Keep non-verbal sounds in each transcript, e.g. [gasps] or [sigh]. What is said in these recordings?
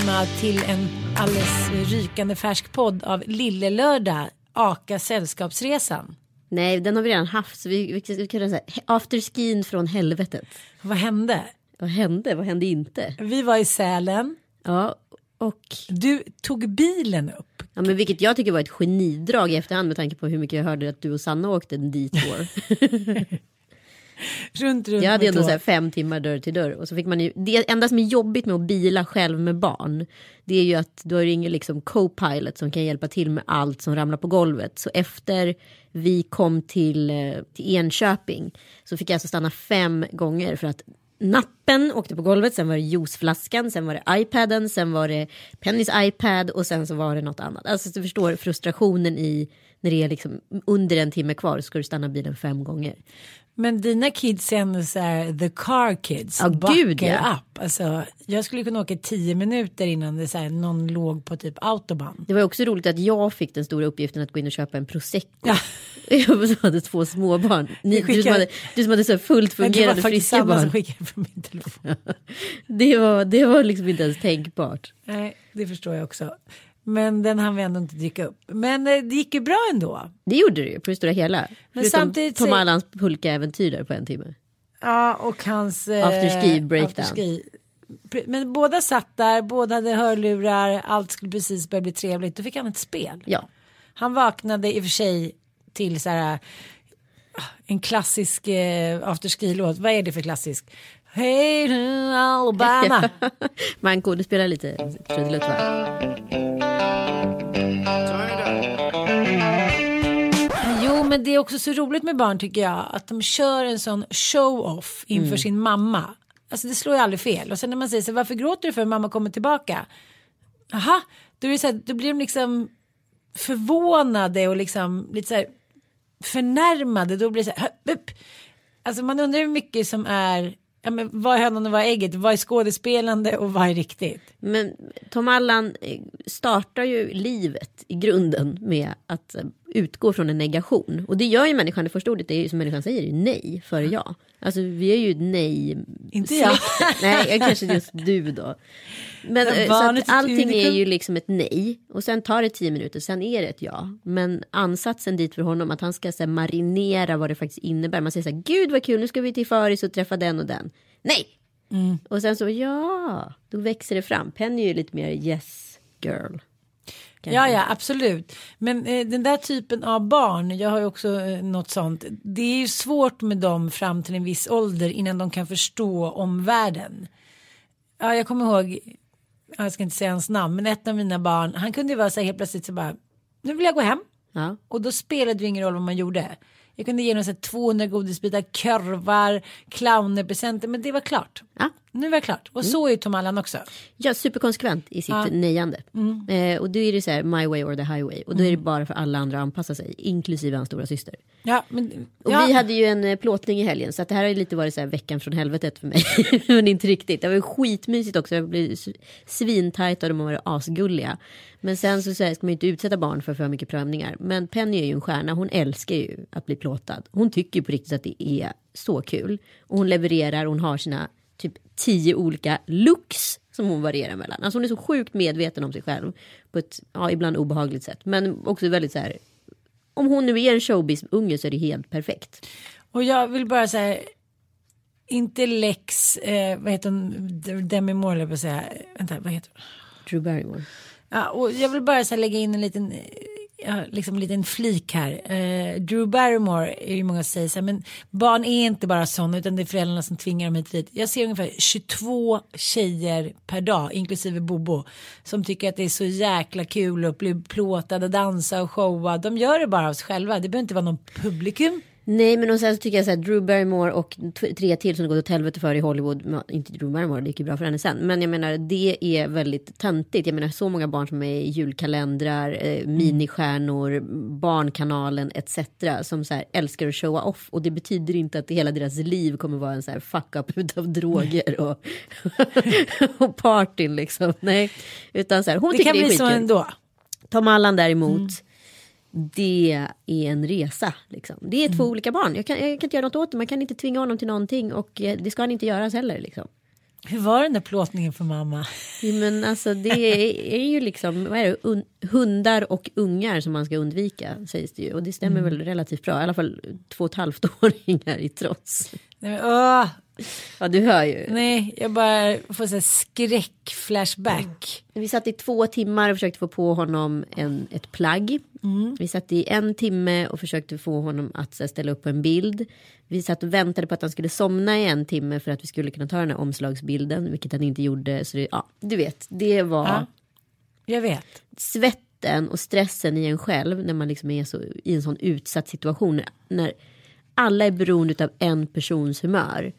Välkomna till en alldeles rykande färsk podd av Lille Lördag, Aka Sällskapsresan. Nej, den har vi redan haft. Så vi, vi, vi kan säga afterskin från helvetet. Vad hände? Vad hände? Vad hände inte? Vi var i Sälen. Ja, och Du tog bilen upp. ja, men vilket jag tycker var ett genidrag i efterhand med tanke på hur mycket jag hörde att du och Sanna åkte en detour. [laughs] Runt, runt Jag hade ändå så fem timmar dörr till dörr och så fick man ju det enda som är jobbigt med att bila själv med barn. Det är ju att du har ju ingen liksom co-pilot som kan hjälpa till med allt som ramlar på golvet. Så efter vi kom till, eh, till Enköping så fick jag alltså stanna fem gånger för att nappen åkte på golvet, sen var det juiceflaskan, sen var det iPaden, sen var det Pennys iPad och sen så var det något annat. Alltså du förstår frustrationen i när det är liksom under en timme kvar så ska du stanna bilen fem gånger. Men dina kids är ändå så här, the car kids. Ja, gud, ja. up. Alltså, jag skulle kunna åka tio minuter innan det så här, någon låg på typ autobahn. Det var också roligt att jag fick den stora uppgiften att gå in och köpa en prosecco. Ja. [laughs] Jag som hade två småbarn. Ni, du, som hade, du som hade så fullt Men det var fungerande faktiskt friska samma som barn. skickade från min telefon. [laughs] Det var, det var liksom inte ens tänkbart. Nej, det förstår jag också. Men den hann vi ändå inte dyka upp. Men eh, det gick ju bra ändå. Det gjorde det ju på det stora hela. Förutom samtidigt Tom Allans pulka-äventyr där på en timme. Ja, och hans... Eh, Afterski breakdown. afterski. Men båda satt där, båda hade hörlurar, allt skulle precis börja bli trevligt. Då fick han ett spel. Ja. Han vaknade i och för sig till så här en klassisk eh, afterski-låt. Vad är det för klassisk? Hey Alabama. [laughs] Manko, du spelar lite trudelutt va? Jo, men det är också så roligt med barn tycker jag. Att de kör en sån show-off inför Mm. sin mamma. Alltså det slår ju aldrig fel. Och sen när man säger så varför gråter du för mamma kommer tillbaka? Aha, då, är det så här, då blir de liksom förvånade och liksom lite så här förnärmade. Då blir det så här, "Hö, upp." Alltså man undrar hur mycket som är, ja men vad är hönan och vad är ägget? Vad är skådespelande och vad är riktigt? Men Tom Allan eh, startar ju livet i grunden med att eh, utgå från en negation. Och det gör ju människan, det första ordet det är ju som människan säger, nej före ja. Alltså vi är ju nej. Inte jag. [laughs] Nej, jag kanske just du då. Men eh, så att allting är ju liksom ett nej. Och sen tar det tio minuter, sen är det ett ja. Men ansatsen dit för honom att han ska så här, marinera vad det faktiskt innebär. Man säger så här, gud vad kul, nu ska vi till Faris och träffa den och den. Nej! Mm. Och sen så, ja, då växer det fram. Penny är ju lite mer yes girl. Kanske. Ja, ja, absolut. Men eh, den där typen av barn, jag har ju också eh, något sånt. Det är ju svårt med dem fram till en viss ålder innan de kan förstå omvärlden. Ja, jag kommer ihåg, ja, jag ska inte säga hans namn, men ett av mina barn, han kunde ju vara så här helt plötsligt så bara, nu vill jag gå hem. Ja. Och då spelade det ju ingen roll vad man gjorde. Jag kunde ge honom så här 200 godisbitar, korvar, clownerpresenter, men det var klart. Ja. Nu var det klart. Och så är Tom Allan också. Ja, superkonsekvent i sitt nejande. Eh, och då är det så här, my way or the highway. Och då är det bara för alla andra att anpassa sig, inklusive hans stora syster. Ja, men, Och ja. vi hade ju en eh, plåtning i helgen så att det här har ju lite varit så här veckan från helvetet för mig. [laughs] Men inte riktigt. Det var ju skitmysigt också. Jag blev svintajt och de har varit asgulliga. Men sen så, så här, ska man ju inte utsätta barn för för mycket prövningar. Men Penny är ju en stjärna. Hon älskar ju att bli plåtad. Hon tycker ju på riktigt att det är så kul. Och hon levererar. Hon har sina typ tio olika looks som hon varierar mellan. Alltså hon är så sjukt medveten om sig själv. På ett ja, ibland obehagligt sätt. Men också väldigt så här. Om hon nu är en showbiz-unge så är det helt perfekt. Och jag vill bara säga, inte Lex, eh, vad heter hon, Demi Moore, på säga, vänta, vad heter hon? Drew Barrymore. Ja, och jag vill bara så här, lägga in en liten, liksom en liten flik här. Eh, Drew Barrymore är ju många som säger så här, men barn är inte bara sådana utan det är föräldrarna som tvingar dem hit och dit. Jag ser ungefär 22 tjejer per dag, inklusive Bobo, som tycker att det är så jäkla kul att bli plåtade, dansa och showa. De gör det bara av sig själva, det behöver inte vara någon publikum. Nej men och sen så tycker jag så här Drew Barrymore och tre till som det gått åt helvete för i Hollywood. Inte Drew Barrymore, det gick ju bra för henne sen. Men jag menar det är väldigt töntigt. Jag menar så många barn som är i julkalendrar, eh, ministjärnor, Barnkanalen etc. Som så här älskar att showa off. Och det betyder inte att hela deras liv kommer vara en så här fuck up [laughs] utav droger och, [laughs] och partyn liksom. Nej, utan så här hon Det tycker kan det är bli så skitkul. ändå. Tom Allan däremot. Det är en resa. Liksom. Det är två olika barn. Jag kan, jag kan inte göra något åt det. Man kan inte tvinga honom till någonting. Och eh, det ska han inte göras heller. Liksom. Hur var den där plåtningen för mamma? Ja, Men alltså det är, är ju liksom vad är det, un, hundar och ungar som man ska undvika. Sägs det ju. Och det stämmer väl relativt bra. I alla fall två och ett halvt [laughs] åringar i trots. Nej, men, åh, Ja du hör ju. nej jag bara får så här skräck-flashback. Vi satt i två timmar och försökte få på honom en, ett plagg. Vi satt i en timme och försökte få honom att här, ställa upp en bild. Vi satt och väntade på att han skulle somna i en timme för att vi skulle kunna ta den här omslagsbilden, vilket han inte gjorde. Så det, ja, du vet, det var Ja. Jag vet. svetten och stressen i en själv när man liksom är så, i en sån utsatt situation. När alla är beroende av en persons humör.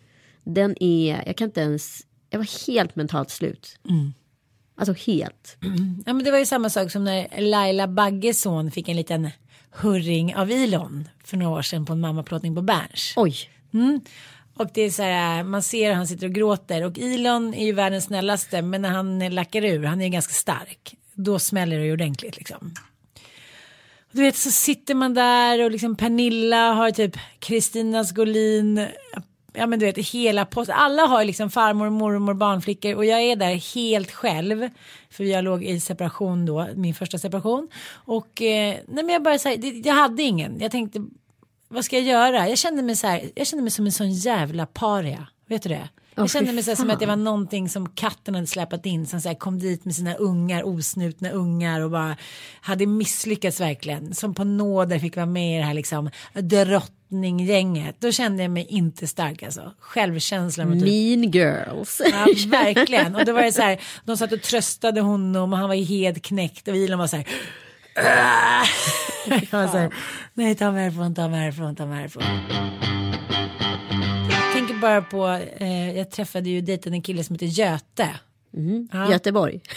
Den är, jag kan inte ens, jag var helt mentalt slut. Alltså helt. Ja, men det var ju samma sak som när Laila Bagges son fick en liten hurring av Elon för några år sedan på en mammaplåtning på Berns. Oj. Och det är så här, man ser hur han sitter och gråter och Elon är ju världens snällaste men när han lackar ur, han är ju ganska stark, då smäller det ju ordentligt liksom. Du vet så sitter man där och liksom Pernilla har typ Kristina Skolin, ja men du vet hela post, alla har liksom farmor, mormor, barnflickor och jag är där helt själv. För jag låg i separation då, min första separation. Och eh, nej men jag bara säger, jag hade ingen, jag tänkte vad ska jag göra? Jag kände mig så här, jag kände mig som en sån jävla paria. Vet du det? Jag kände mig så som att det var någonting som katten hade släpat in. Som så här, kom dit med sina ungar, osnutna ungar och bara hade misslyckats verkligen. Som på nåder fick vara med i det här liksom drottninggänget. Då kände jag mig inte stark alltså. Självkänslan var typ Mean girls. Ja, [laughs] verkligen. Och då var det så här, de satt och tröstade honom och han var ju helt knäckt och Elon var så här. "Åh!" [laughs] Jag var så här, nej ta mig härifrån, ta mig härifrån, ta mig härifrån. Bara på, eh, jag träffade ju dejtade en kille som heter Göte. Ja. Göteborg. [laughs]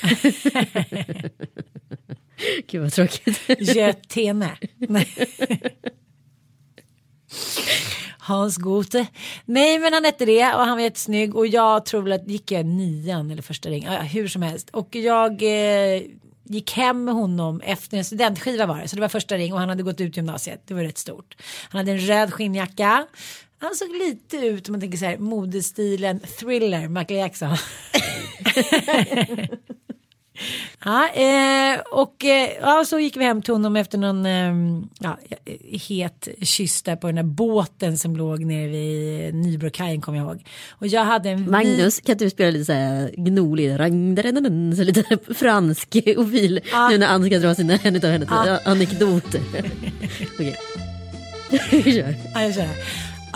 Gud vad tråkigt. Götene. [laughs] Hans Gute. Nej men han hette det och han var jättesnygg och jag tror väl att gick jag nian eller första ring, ja, hur som helst. Och jag eh, gick hem med honom efter en studentskiva var det, så det var första ring och han hade gått ut gymnasiet, det var rätt stort. Han hade en röd skinnjacka. Han såg lite ut, om man tänker så här, modestilen thriller, Michael Jackson. [laughs] Ja, eh, och eh, ja, så gick vi hem till honom efter någon eh, ja, het kyss där på den där båten som låg nere vid Nybrokajen kommer jag ihåg. Och jag hade en Magnus, kan du spela lite så här gnolig, rang, så lite [laughs] fransk ofil nu när Ann ska dra sina, en av hennes anekdoter. [laughs] Okej. Kör. Ja, jag kör.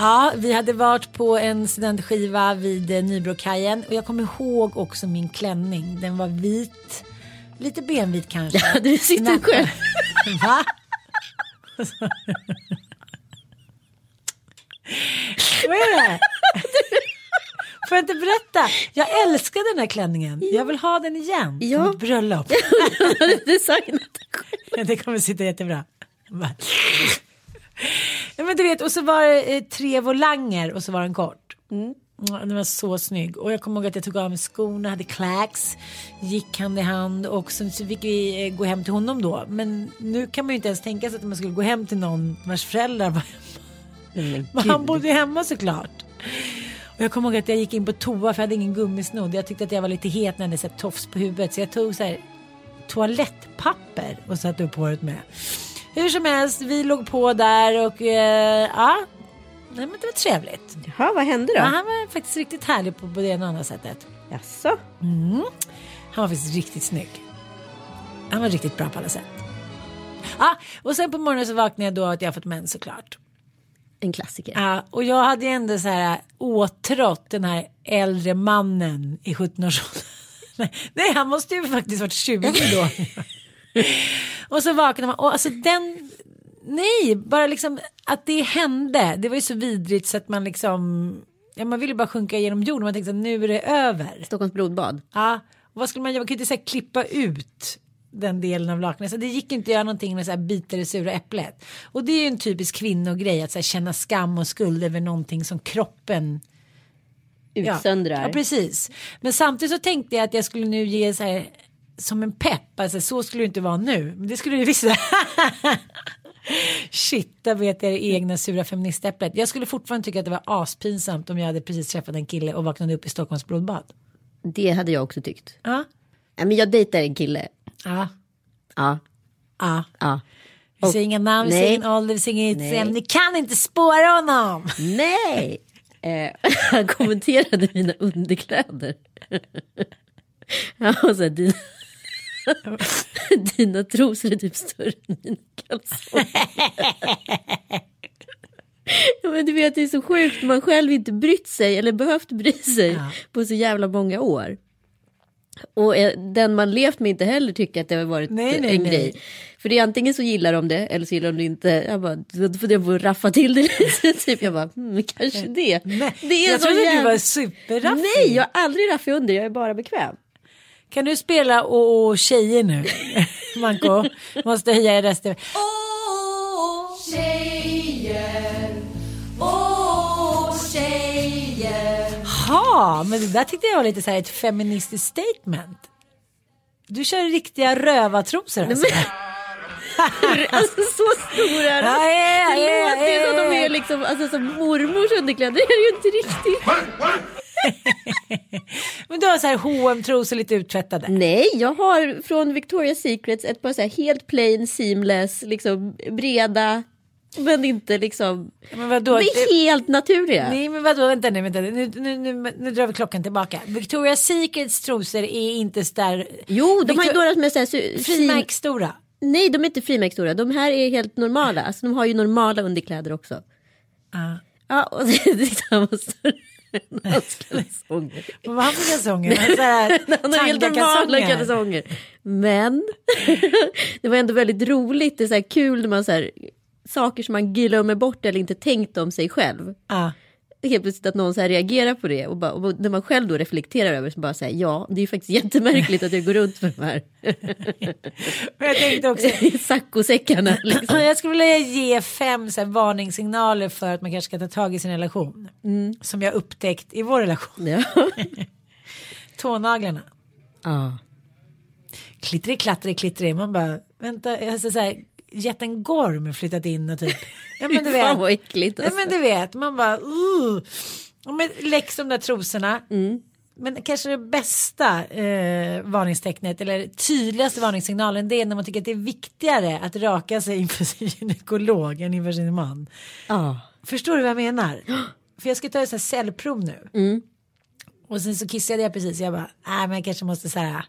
Ja, vi hade varit på en studentskiva vid eh, Nybrokajen och jag kommer ihåg också min klänning. Den var vit, lite benvit kanske. Ja, du sitter själv. [laughs] Va? Vad är det? [laughs] Får jag inte berätta? Jag älskar den här klänningen. Jag vill ha den igen. Ja. Som ett bröllop. [laughs] Du hade designat det själv. det kommer sitta jättebra. Bara- Ja, men du vet, och så var det eh, tre volanger och så var den kort. Ja, Den var så snygg. Och jag kommer ihåg att jag tog av mig skorna, hade clacks, gick hand i hand och sen så fick vi eh, gå hem till honom då. Men nu kan man ju inte ens tänka sig att man skulle gå hem till någon vars föräldrar var Men Men [laughs] han bodde ju hemma såklart. Och jag kommer ihåg att jag gick in på toa för jag hade ingen gummisnodd. Jag tyckte att jag var lite het när jag hade sett tofs på huvudet. Så jag tog så här toalettpapper och satte upp håret med. Hur som helst, vi låg på där och eh, ja, nej, men det var trevligt. Jaha, vad hände då? Ja, han var faktiskt riktigt härlig på, på det ena och andra sättet. Jaså? Han var faktiskt riktigt snygg. Han var riktigt bra på alla sätt. Ja, och sen på morgonen så vaknade jag då att jag fått mens såklart. En klassiker. Ja, och jag hade ju ändå så här åtrått den här äldre mannen i 17-årsåldern. Nej, [laughs] Nej, han måste ju faktiskt varit 20 då. [laughs] [laughs] och så vaknade man och alltså den, nej, bara liksom att det hände. Det var ju så vidrigt så att man liksom, ja man ville bara sjunka genom jorden. Man tänkte att nu är det över. Stockholms blodbad. Ja, och vad skulle man göra? Man kunde inte så här, klippa ut den delen av lakanet. Så det gick inte att göra någonting med så här, bita det sura äpplet. Och det är ju en typisk kvinnogrej att så här, känna skam och skuld över någonting som kroppen ja, Utsöndrar. Ja, precis. Men samtidigt så tänkte jag att jag skulle nu ge så här som en pepp. Alltså så skulle det inte vara nu. Men det skulle det visst. [laughs] Shit, där vet jag det egna sura feministäpplet. Jag skulle fortfarande tycka att det var aspinsamt om jag hade precis träffat en kille och vaknade upp i Stockholms blodbad. Det hade jag också tyckt. Ja, Nej, men jag dejtar en kille. ja, Ja. ja. ja. Vi säger inga namn, vi säger ingen ålder, vi säger inget Nej. Ni kan inte spåra honom. Nej! Eh, [laughs] han kommenterade mina underkläder. [laughs] Han var så här, dina, [laughs] dina trosor är typ större än mina kalsonger. [laughs] Ja, men du vet det är så sjukt man själv inte brytt sig eller behövt bry sig Ja. på så jävla många år. Och eh, den man levt med inte heller tycker att det har varit Nej, nej, en nej. grej. För det är antingen så gillar de det eller så gillar de det inte. Jag bara, då får jag få raffa till det lite. [laughs] typ. Jag bara, hmm, kanske det. Nej, det är jag trodde jävla... du var superraffig. Nej, jag är aldrig raffig under, jag är bara bekväm. Kan du spela och, och tjejer nu? [laughs] Manko, måste höja rösten. Ha, men det där tyckte jag var lite så här ett feministiskt statement. Du kör riktiga rövartrosor alltså. Alltså så stora de. Ja, ja, Det ja, låter ju som ja, de ja. är liksom, alltså som mormors underkläder. Det är ju inte riktigt. [laughs] Men du har så här hm trosor lite uttvättade. Nej, jag har från Victoria's Secrets ett par så här helt plain, seamless, liksom breda, men inte liksom, Men vadå? de är helt naturliga. Nej men vadå, vänta nu, vänta nu, nu, nu, nu, drar vi klockan tillbaka. Victoria's Secrets trosor är inte där Jo, de har ju Victor- några som är så här, frimärksstora. Nej, de är inte frimärksstora. De här är helt normala. Alltså, de har ju normala underkläder också. Ja. Ja, och [laughs] det är liksom större kalsonger. [laughs] Vad var han för kalsonger? Han har helt normala kalsonger. Men [laughs] det var ändå väldigt roligt. Det är så här kul när man så här, saker som man glömmer bort eller inte tänkt om sig själv. Ja. Helt plötsligt att någon så här reagerar på det och, bara, och när man själv då reflekterar över det så bara säga ja, det är ju faktiskt jättemärkligt att jag går runt med de här [laughs] jag tänkte också. [laughs] saccosäckarna. Liksom. Jag skulle vilja ge fem så här, varningssignaler för att man kanske ska ta tag i sin relation. Mm. Som jag upptäckt i vår relation. Ja. [laughs] Tånaglarna. ja. Klittrig, klattrig, klittrig. Man bara, vänta, jag har så här, jätten Gorm flyttat in och typ. [laughs] Ja men du vet. Fan vad äckligt. Alltså. men du vet, man bara, uh. Ja, men läx de där trosorna. Mm. Men kanske det bästa eh, varningstecknet eller tydligaste varningssignalen det är när man tycker att det är viktigare att raka sig inför sin gynekolog än inför sin man. Ja. Förstår du vad jag menar? [gasps] För jag ska ta ett cellprov nu. Mm. Och sen så kissade jag precis. Jag bara, nej men jag kanske måste så här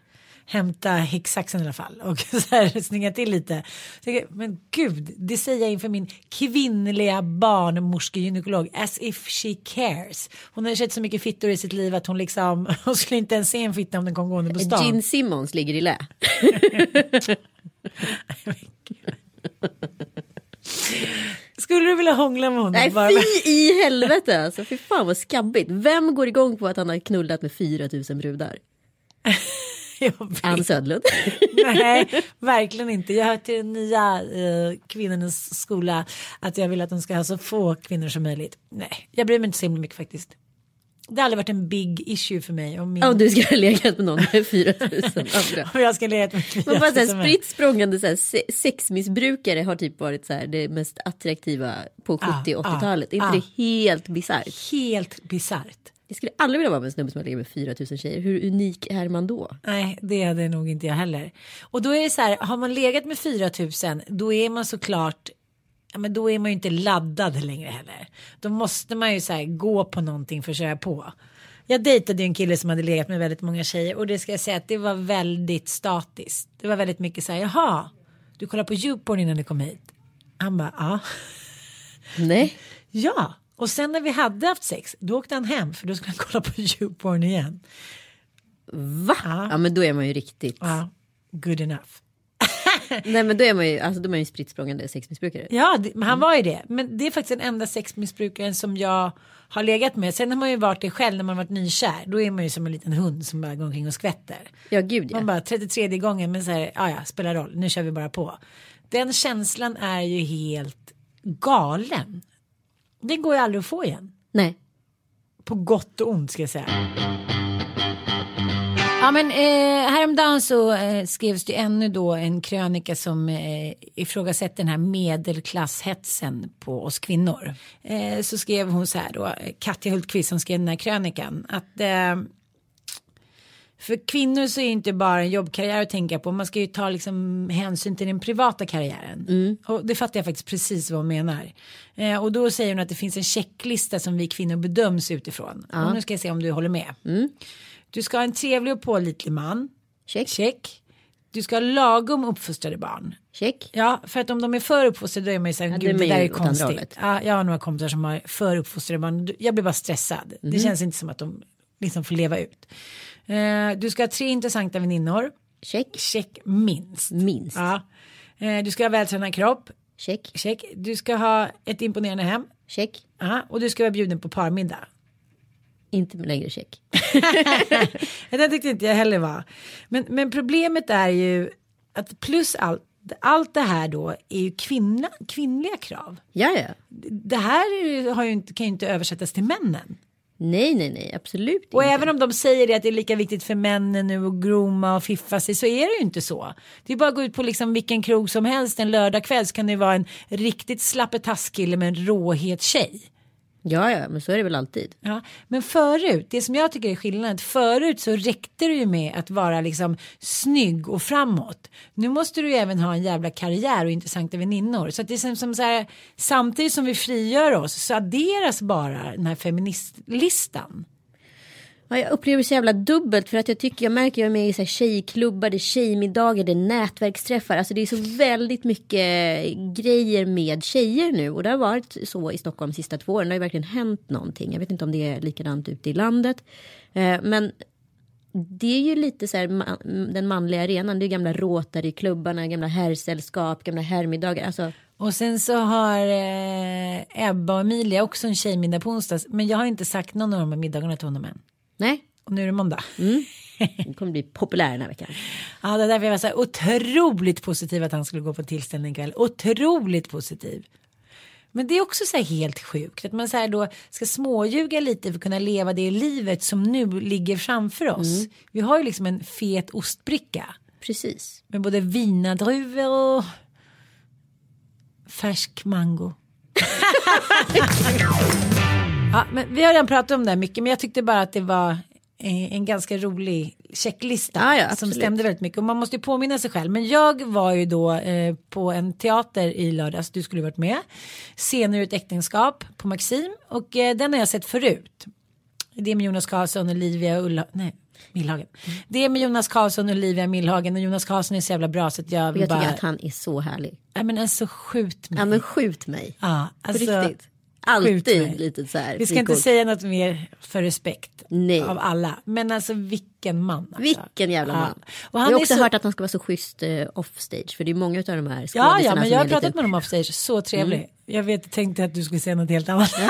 hämta häcksaxen i alla fall och [laughs] så här snygga till lite. Jag, men gud, det säger jag inför min kvinnliga barnmorskegynekolog as if she cares. Hon har sett så mycket fittor i sitt liv att hon liksom, [laughs] hon skulle inte ens se en fitta om den kom gående på stan. Gene Simmons ligger i lä. [laughs] Skulle du vilja hångla med honom? Nej bara? fy i helvete alltså. Fy fan vad skabbigt. Vem går igång på att han har knullat med 4000 brudar? Ann Södlund. [laughs] Nej, verkligen inte. Jag hör till den nya eh, kvinnornas skola att jag vill att de ska ha så få kvinnor som möjligt. Nej, jag bryr mig inte så himla mycket faktiskt. Det har aldrig varit en big issue för mig. Om, min... Om du ska ha legat med någon med 4000 andra. [laughs] om jag ska leva med Men bara så här, som är- spritt språngande så här, se- sexmissbrukare har typ varit så här, det mest attraktiva på 70 och ah, 80-talet. Är inte ah. det helt bisarrt? Helt bisarrt. Jag skulle aldrig vilja vara med en snubbe som har legat med 4000 tjejer. Hur unik är man då? Nej, det hade nog inte jag heller. Och då är det så här, har man legat med 4000 då är man såklart Ja, men då är man ju inte laddad längre heller. Då måste man ju så här, gå på någonting för att köra på. Jag dejtade ju en kille som hade legat med väldigt många tjejer och det ska jag säga att det var väldigt statiskt. Det var väldigt mycket så här, jaha, du kollar på YouPorn innan du kom hit. Han bara, ja. Nej. Ja, och sen när vi hade haft sex, då åkte han hem för då skulle han [laughs] kolla på YouPorn igen. Va? Ja men då är man ju riktigt. Ja, good enough. [laughs] Nej men då är man ju, alltså, då är man ju spritt språngande sexmissbrukare. Ja, det, han var ju det. Men det är faktiskt den enda sexmissbrukaren som jag har legat med. Sen har man ju varit det själv när man varit nykär. Då är man ju som en liten hund som bara går omkring och skvätter. Ja gud ja. Man bara 33 gången men så här, ja ja, spelar roll, nu kör vi bara på. Den känslan är ju helt galen. Det går ju aldrig att få igen. Nej. På gott och ont ska jag säga. Ja men eh, häromdagen så eh, skrevs det ännu då en krönika som eh, ifrågasätter den här medelklasshetsen på oss kvinnor. Eh, så skrev hon så här då, Katja Hultqvist som skrev den här krönikan, att eh, för kvinnor så är det inte bara en jobbkarriär att tänka på. Man ska ju ta liksom hänsyn till den privata karriären. Och det fattar jag faktiskt precis vad hon menar. Eh, och då säger hon att det finns en checklista som vi kvinnor bedöms utifrån. Och nu ska jag se om du håller med. Du ska ha en trevlig och pålitlig man. Check. Check. Du ska ha lagom uppfostrade barn. Check. Ja, för att om de är för uppfostrade då är man ju så här, Ja, gud man det där är konstigt. Ja, jag har några kompisar som har för uppfostrade barn. Jag blir bara stressad. Mhm. Det känns inte som att de liksom får leva ut. Eh, du ska ha tre intressanta väninnor. Check. Check minst. Minst. Ja. Eh, du ska ha vältränad kropp. Check. Check. Du ska ha ett imponerande hem. Check. Ja. Och du ska vara bjuden på parmiddag. Inte längre check. [laughs] Det tyckte inte jag heller var. Men, men problemet är ju att plus allt, allt det här då är ju kvinna, kvinnliga krav. Ja ja. Det här ju- har ju inte, kan ju inte översättas till männen. Nej nej nej absolut Och inte. även om de säger det att det är lika viktigt för männen nu att groma och fiffa sig så är det ju inte så. Det är bara att gå ut på liksom vilken krog som helst en lördagkväll så kan det vara en riktigt slappetaskille med en råhet tjej. Ja ja men så är det väl alltid. Ja, men förut, det som jag tycker är skillnaden, förut så räckte det ju med att vara liksom snygg och framåt. Nu måste du ju även ha en jävla karriär och intressanta väninnor. Så att det är som, som så här, samtidigt som vi frigör oss så adderas bara den här feministlistan. Ja, jag upplever det så jävla dubbelt för att jag tycker jag märker jag är med i så här tjejklubbar, det är tjejmiddagar, det är nätverksträffar. Alltså det är så väldigt mycket grejer med tjejer nu och det har varit så i Stockholm de sista två åren. Det har ju verkligen hänt någonting. Jag vet inte om det är likadant ute i landet. Eh, men det är ju lite så här den manliga arenan. Det är gamla Rotary-klubbarna, gamla herrsällskap, gamla herrmiddagar. Alltså, Och sen så har eh, Ebba och Emilia också en tjejmiddag på onsdags. Men jag har inte sagt någon av de här middagarna till honom än nej, Och nu är det måndag. [laughs] det kommer bli populär den här veckan. Ja, det är därför jag var så här otroligt positiv att han skulle gå på tillställning ikväll. Otroligt positiv. Men det är också så här helt sjukt att man så här då ska småljuga lite för att kunna leva det livet som nu ligger framför oss. Vi har ju liksom en fet ostbricka Precis. med både vinadruvor och färsk mango. [laughs] [laughs] ja, men vi har redan pratat om det här mycket, men jag tyckte bara att det var eh, en ganska rolig checklista Ja, ja, som stämde väldigt mycket och man måste ju påminna sig själv. Men jag var ju då eh, på en teater i lördags, du skulle varit med. Scener ur ett äktenskap på Maxim och eh, den har jag sett förut. Det är med Jonas Karlsson, Olivia och Ulla, nej, Millhagen. Det är med Jonas Karlsson, Olivia Millhagen och Jonas Karlsson är så jävla bra så att jag Och vill jag tycker bara, att han är så härlig. nej men alltså skjut mig. Ja men skjut mig. Ja, alltså, På riktigt. Alltid lite så här. Vi ska inte säga något mer för respekt Nej. av alla. Men alltså vilken man. Alltså. Vilken jävla man. Ja. Och jag han har är också så... hört att han ska vara så schysst eh, offstage. För det är många av de här Ja, ja, men jag har pratat lite... med honom offstage. Så trevlig. Jag vet, jag tänkte att du skulle säga något helt annat. [laughs] [laughs]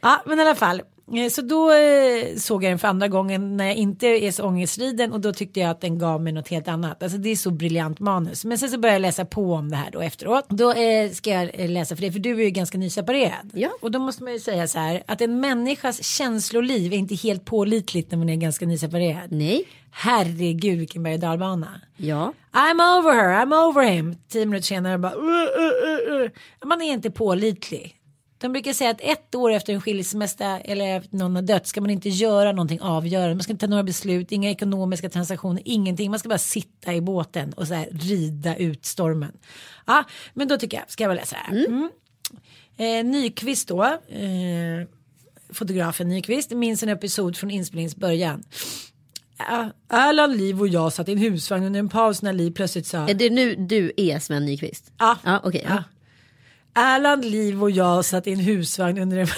ja, men i alla fall. Eh, Så då eh, såg jag den för andra gången när jag inte är så ångestriden och då tyckte jag att den gav mig något helt annat. Alltså det är så briljant manus. Men sen så började jag läsa på om det här då efteråt. Då eh, ska jag läsa för det, för du är ju ganska nyseparerad. Ja. Och då måste man ju säga så här att en människas känsloliv är inte helt pålitligt när man är ganska nyseparerad. Nej. Herregud vilken berg och dalbana. Ja. I'm over her, I'm over him. Tio minuter senare bara. Uh, uh, uh, uh. Man är inte pålitlig. De brukar säga att ett år efter en skilsmässa eller efter någon har dött ska man inte göra någonting avgörande. Man ska inte ta några beslut, inga ekonomiska transaktioner, ingenting. Man ska bara sitta i båten och så här rida ut stormen. Ja, men då tycker jag, ska jag väl läsa här. Mm. Eh, Nyqvist då, eh, fotografen Nyqvist, minns en episod från inspelningens början. Ja, Erland, Liv och jag satt i en husvagn under en paus när Liv plötsligt sa Är det nu du är Sven Nykvist? Ja. Ja, okej. ja. Erland, Liv och jag satt i en husvagn under en... [laughs]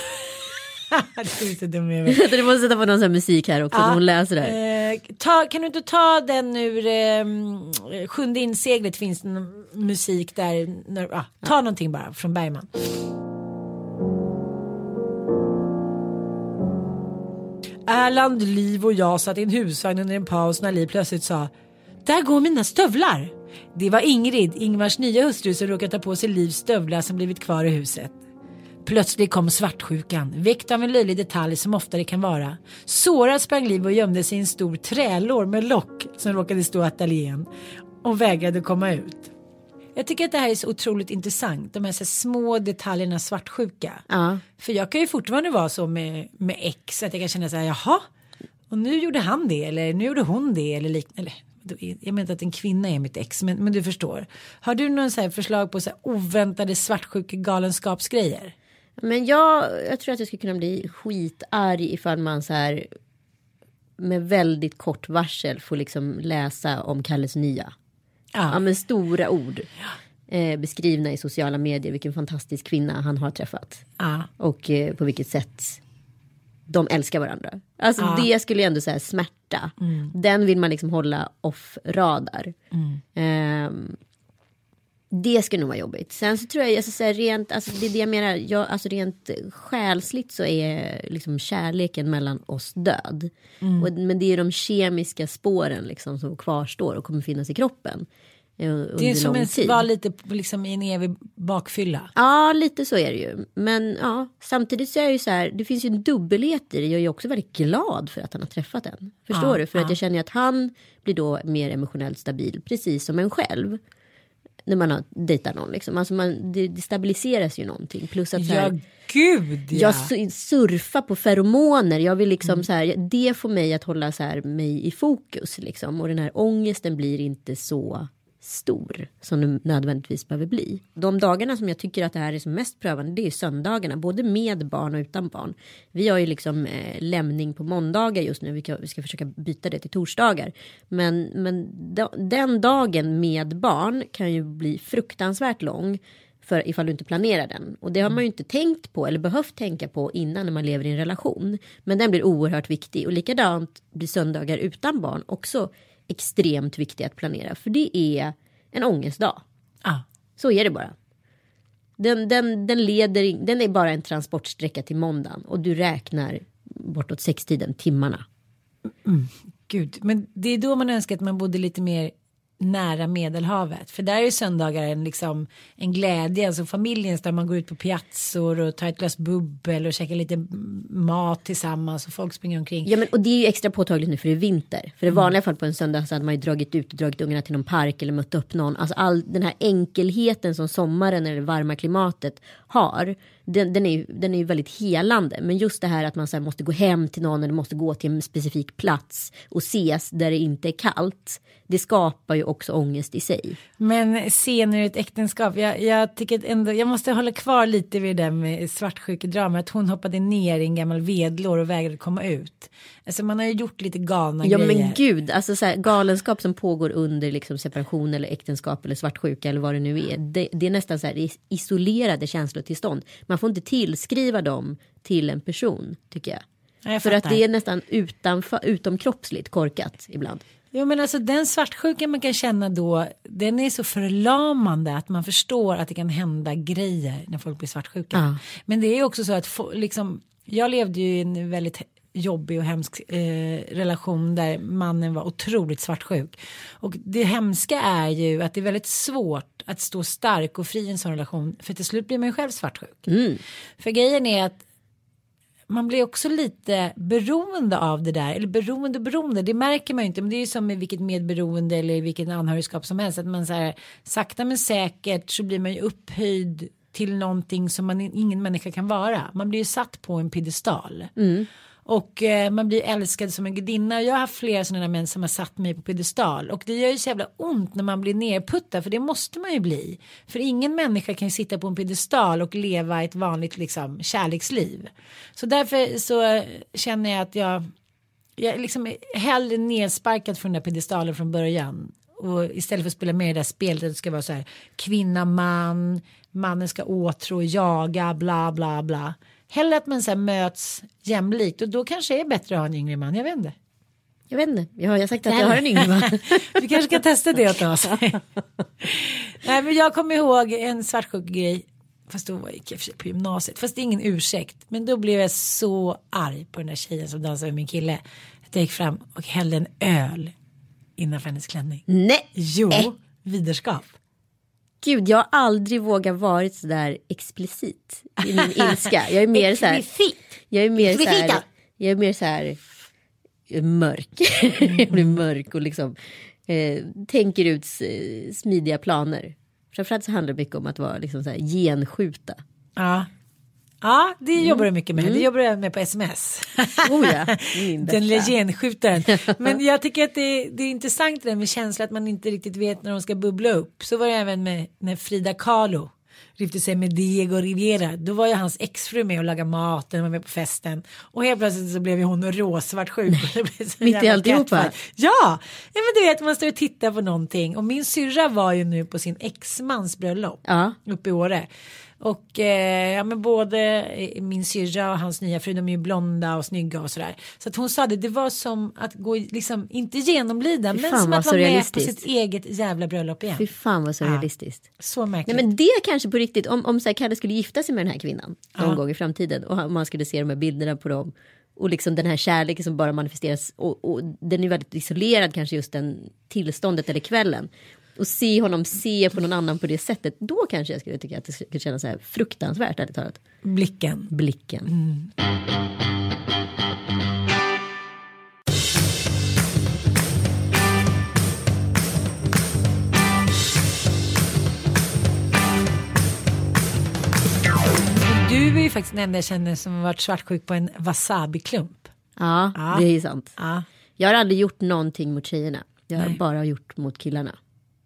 det är. Du måste sätta på någon sån här musik här också när hon läser det här. Eh, ta, kan du inte ta den ur eh, Sjunde inseglet finns det musik där. När, ah, ta någonting bara från Bergman. Erland, Liv och jag satt i en husvagn under en paus när Liv plötsligt sa Där går mina stövlar. Det var Ingrid, Ingvars nya hustru som råkat ta på sig Livs stövlar som blivit kvar i huset. Plötsligt kom svartsjukan, väckt av en löjlig detalj som oftare kan vara. Sårad sprang Liv och gömde sig i en stor trälår med lock som råkade stå i ateljén och vägrade komma ut. Jag tycker att det här är så otroligt intressant, de här, så här små detaljerna svartsjuka. Ja. För jag kan ju fortfarande vara så med, med ex att jag kan känna så här, jaha, och nu gjorde han det eller nu gjorde hon det eller liknande. Jag menar inte att en kvinna är mitt ex, men, men du förstår. Har du någon så förslag på så oväntade svartsjuka galenskapsgrejer? Men jag, jag tror att jag skulle kunna bli skitarg ifall man så här med väldigt kort varsel får liksom läsa om Kalles nya. Ja, men stora ord. Eh, beskrivna i sociala medier vilken fantastisk kvinna han har träffat. Ja. Och eh, på vilket sätt de älskar varandra. Alltså Ja. det skulle ju ändå säga smärta. Den vill man liksom hålla off radar. Ehm, det skulle nog vara jobbigt. Sen så tror jag, alltså, så här, rent, alltså, det är det jag menar, jag, alltså, rent själsligt så är liksom kärleken mellan oss död. Och, men det är de kemiska spåren liksom, som kvarstår och kommer finnas i kroppen. Eh, Under Det är som lång en, tid. var lite liksom i en evig bakfylla. Ja, lite så är det ju. Men ja, samtidigt så är jag ju så här, det finns ju en dubbelhet i det. Jag är också väldigt glad för att han har träffat en. Förstår Ja, du? För ja. att jag känner att han blir då mer emotionellt stabil, precis som en själv. När man har dejtat någon liksom. Alltså man, det, det stabiliseras ju någonting. Plus att så Ja, här, gud ja. jag su- surfar på feromoner. Jag vill liksom Mm. så här, det får mig att hålla så här mig i fokus liksom. Och den här ångesten blir inte så stor som den nödvändigtvis behöver bli. De dagarna som jag tycker att det här är som mest prövande det är söndagarna, både med barn och utan barn. Vi har ju liksom eh, lämning på måndagar just nu, vi ska, vi ska försöka byta det till torsdagar. Men, men da, den dagen med barn kan ju bli fruktansvärt lång för ifall du inte planerar den. Och det har man ju inte tänkt på eller behövt tänka på innan när man lever i en relation. Men den blir oerhört viktig och likadant blir söndagar utan barn också extremt viktiga att planera. För det är en ångestdag. Ja. Så är det bara. Den, den, den, leder, den är bara en transportsträcka till måndagen och du räknar bortåt sextiden timmarna. Gud, men det är då man önskar att man bodde lite mer nära Medelhavet. För där är söndagar en, liksom, en glädje, alltså familjens där man går ut på piazzor och tar ett glas bubbel och käkar lite mat tillsammans och folk springer omkring. Ja, men, och det är ju extra påtagligt nu för det är vinter. För i vanliga fall på en söndag så hade man ju dragit ut och dragit ungarna till någon park eller mött upp någon. Alltså all den här enkelheten som sommaren eller det varma klimatet har. Den, den, är ju, den är ju väldigt helande. Men just det här att man så här måste gå hem till någon eller måste gå till en specifik plats och ses där det inte är kallt. Det skapar ju också ångest i sig. Men scener i ett äktenskap, jag, jag tycker ändå, jag måste hålla kvar lite vid det där med svartsjukedrama, att hon hoppade ner i en gammal vedlår och vägrade komma ut. Alltså man har ju gjort lite galna Ja grejer. men gud, alltså så här, galenskap som pågår under liksom separation eller äktenskap eller svartsjuka eller vad det nu är. Det, det är nästan så här isolerade känslotillstånd. Man får inte tillskriva dem till en person tycker jag. Ja, jag För att det är nästan utanför, utomkroppsligt korkat ibland. Jo men alltså den svartsjukan man kan känna då, den är så förlamande att man förstår att det kan hända grejer när folk blir svartsjuka. Ja. Men det är också så att liksom, jag levde ju i en väldigt jobbig och hemsk eh, relation där mannen var otroligt svartsjuk. Och det hemska är ju att det är väldigt svårt att stå stark och fri i en sån relation för till slut blir man ju själv svartsjuk. För grejen är att man blir också lite beroende av det där. Eller beroende och beroende, det märker man ju inte. Men det är ju som med vilket medberoende eller vilket anhörigskap som helst. Att man så här, sakta men säkert så blir man ju upphöjd till någonting som man, ingen människa kan vara. Man blir ju satt på en piedestal. Och eh, man blir älskad som en gudinna. Jag har haft flera sådana män som har satt mig på piedestal. Och det gör ju så jävla ont när man blir nerputtad. För det måste man ju bli. För ingen människa kan ju sitta på en piedestal och leva ett vanligt liksom, kärleksliv. Så därför så känner jag att jag, jag är liksom hellre nedsparkad från den där piedestalen från början. Och istället för att spela med i det där spelet. Det ska vara så här kvinna, man, mannen ska åtrå, jaga, bla bla bla. Hellre att man så möts jämlikt och då kanske det är bättre att ha en yngre man, jag vet inte. Jag vet inte, jag har, sagt att jag har en yngre man. [laughs] Vi kanske ska testa det åt oss. [laughs] Nej men jag kommer ihåg en svartsjuk grej. Fast då gick jag på gymnasiet. Fast det är ingen ursäkt. Men då blev jag så arg på den där tjejen som dansade med min kille. Att jag gick fram och hällde en öl innanför hennes klänning. Nej, Jo, viderskap. Gud jag har aldrig vågat varit så där explicit i min ilska. Jag är [laughs] mer så här, jag är mer så här, jag är mer så här mörk. [laughs] jag blir mörk och liksom eh, tänker ut smidiga planer. Framförallt så handlar det mycket om att vara liksom så här genskjuta. Ja. Ja, det Mm. jobbar du mycket med. Det jobbar jag med på sms. [laughs] Oh ja, Den lilla genskjutaren. [laughs] Men jag tycker att det är, det är intressant det där med känsla att man inte riktigt vet när de ska bubbla upp. Så var det även med när Frida Kahlo lyfte sig med Diego Rivera. Då var ju hans exfru med och lagade mat, den var med på festen. Och helt plötsligt så blev ju hon råsvartsjuk. [laughs] Blev så Mitt i alltihopa? Ja, ja men du vet man står och tittar på någonting. Och min syrra var ju nu på sin exmans bröllop Ja. uppe i Åre. Och eh, ja, men både eh, min syrra och hans nya fru, de är ju blonda och snygga och sådär. Så att hon sa det, det var som att gå, liksom, inte genomlida, men som att vara med på sitt eget jävla bröllop igen. Fy fan vad surrealistiskt. Så märkligt. Nej men det kanske på riktigt, om, om så här, Kalle skulle gifta sig med den här kvinnan någon gång i framtiden och man skulle se de här bilderna på dem och liksom den här kärleken som bara manifesteras och, och den är väldigt isolerad kanske just den tillståndet eller kvällen. Och se honom se på någon annan på det sättet, då kanske jag skulle tycka att det skulle kännas så här fruktansvärt ärligt talat. Blicken. Blicken. Du är ju faktiskt den enda jag känner som har varit svartsjuk på en wasabi-klump. Ja, Ja. det är sant. Ja. Jag har aldrig gjort någonting mot tjejerna. Jag har bara gjort mot killarna.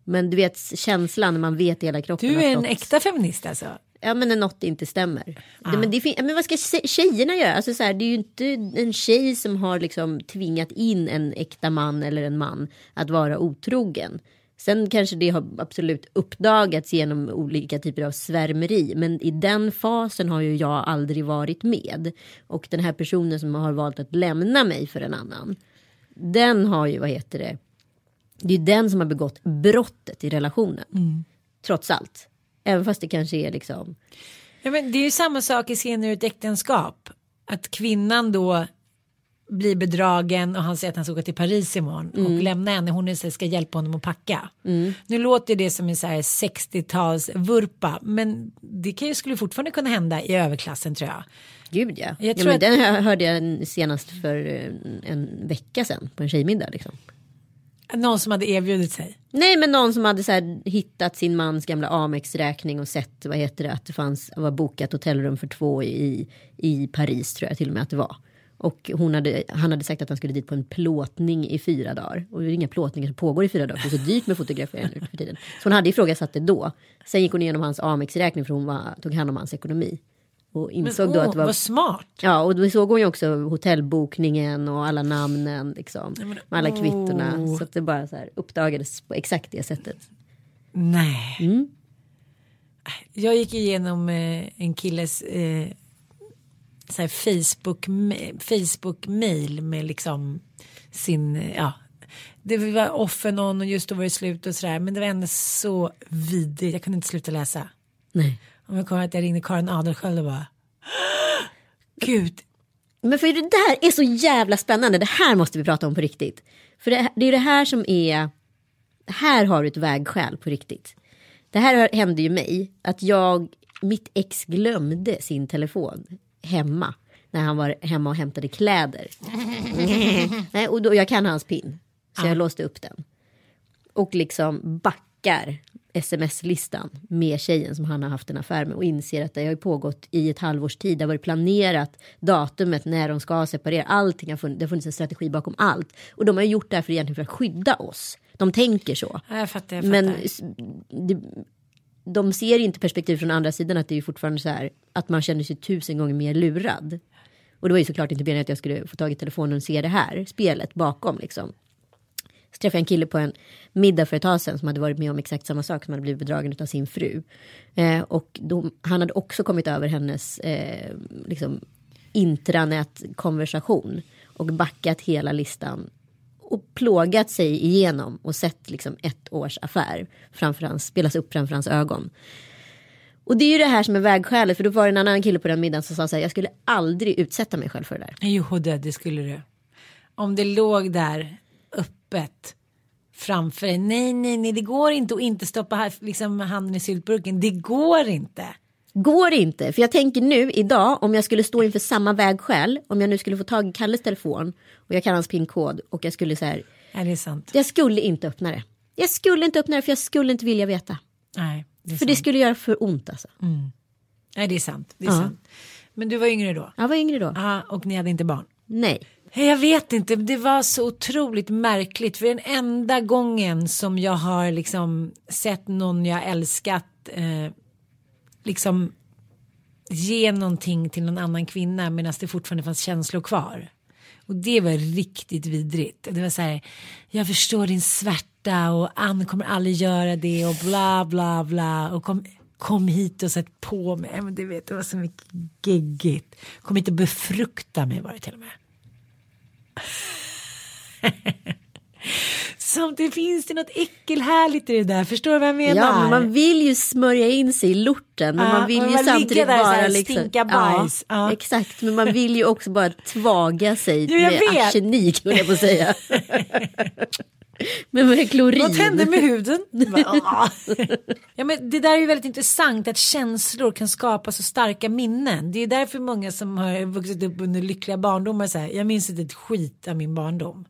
Men du vet känslan när man vet i hela kroppen. Du är en något- äkta feminist alltså. Ja men när något inte stämmer. Det, men, det, men vad ska tje- tjejerna göra? Alltså, så här, det är ju inte en tjej som har liksom tvingat in en äkta man eller en man att vara otrogen. Sen kanske det har absolut uppdagats genom olika typer av svärmeri. Men i den fasen har ju jag aldrig varit med. Och den här personen som har valt att lämna mig för en annan. Den har ju, vad heter det? Det är den som har begått brottet i relationen. Trots allt. Även fast det kanske är liksom. Ja, men det är ju samma sak i scener ur ett äktenskap. Att kvinnan då blir bedragen och han säger att han ska åka till Paris imorgon och lämna henne. Hon här, ska hjälpa honom att packa. Nu låter det som en så här 60-tals vurpa men det kan ju, skulle fortfarande kunna hända i överklassen tror jag. Gud ja. Jag ja tror men att- Den hör- hörde jag senast för en, en vecka sedan på en tjejmiddag. Liksom. Någon som hade erbjudit sig. Nej men någon som hade så här, hittat sin mans gamla Amex-räkning och sett vad heter det att det fanns var bokat hotellrum för två i, i Paris tror jag till och med att det var. Och hon hade, han hade sagt att han skulle dit på en plåtning i fyra dagar. Och det är inga plåtningar som pågår i fyra dagar. Det är så dyrt med fotografering nu för tiden. Så hon hade ifrågasatt det då. Sen gick hon igenom hans Amex-räkning för hon var, tog hand om hans ekonomi. Och Men insåg då åh, att det var vad smart. Ja, och då såg hon ju också hotellbokningen och alla namnen liksom. Med alla kvittorna. åh. Så att det bara så här uppdagades på exakt det sättet. Nej. Mm. Jag gick igenom eh, en killes eh, så Facebook Facebook mail med liksom sin eh, ja det var off and on och just då var det slut och sådär. Men det var ändå så vidrigt. Jag kunde inte sluta läsa. Nej. Om jag kommer att jag ringde Karin Adelsköld och bara. [gasps] Gud. Men för det där är så jävla spännande. Det här måste vi prata om på riktigt. För det, det är det här som är. Här har du ett vägskäl på riktigt. Det här hände ju mig. Att jag, mitt ex glömde sin telefon hemma. När han var hemma och hämtade kläder. [laughs] Nej, och då, jag kan hans pin. Så jag låste upp den. Och liksom backar sms-listan med tjejen som han har haft en affär med och inser att det har pågått i ett halvårs tid. Det har varit planerat datumet när de ska separera. Allting har funnits, det har funnits en strategi bakom allt. Och de har gjort det här för egentligen för att skydda oss. De tänker så. Ja, jag fattar, jag fattar. Men det, de ser inte perspektiv från andra sidan att det är fortfarande så här att man känner sig tusen gånger mer lurad. Och det var ju såklart inte meningen att jag skulle få tag i telefonen och se det här spelet bakom liksom. Så träffade jag en kille på en middag för ett tag sedan som hade varit med om exakt samma sak som hade blivit bedragen av sin fru. Eh, och de, han hade också kommit över hennes eh, liksom, intranätkonversation och backat hela listan och plågat sig igenom och sett liksom ett års affär framför hans, spelas upp framför hans ögon. Och det är ju det här som är vägskälet för då var det en annan kille på den middagen som sa så här jag skulle aldrig utsätta mig själv för det där. Jo, det, det skulle du. Om det låg där öppet framför dig. Nej, nej, nej, det går inte att inte stoppa här, liksom, handen i syltburken. Det går inte. Går inte, för jag tänker nu idag om jag skulle stå inför samma vägskäl, om jag nu skulle få tag i Kalles telefon och jag kan hans pinkod och jag skulle så här, Nej, det är sant. jag skulle inte öppna det. Jag skulle inte öppna det för jag skulle inte vilja veta. Nej, det För det skulle göra för ont alltså. Nej, det är sant. Det är Ja. sant. Men du var yngre då? Jag var yngre då. Ja, och ni hade inte barn? Nej. Jag vet inte, det var så otroligt märkligt. För den enda gången som jag har liksom sett någon jag älskat eh, liksom ge någonting till någon annan kvinna medan det fortfarande fanns känslor kvar. Och det var riktigt vidrigt. Det var så här, jag förstår din svärta och Ann kommer aldrig göra det och bla bla bla. Och kom, kom hit och sätt på mig. Men du vet, det var så mycket geggigt. Kom hit och befrukta mig var det till och med. Samtidigt finns det något äckelhärligt i det där. Förstår du vad jag menar? Ja, men man vill ju smörja in sig i lorten. Men Ja, man vill och ju man samtidigt där bara liksom. stinka bajs. Ja. Exakt, men man vill ju också bara tvaga sig Jo, med vet. arsenik, höll jag på att säga. [laughs] men med klorin. Vad hände med huden? [laughs] "Ah." ja, men det där är ju väldigt intressant att känslor kan skapa så starka minnen. Det är därför många som har vuxit upp under lyckliga barndomar säger jag minns inte ett skit av min barndom.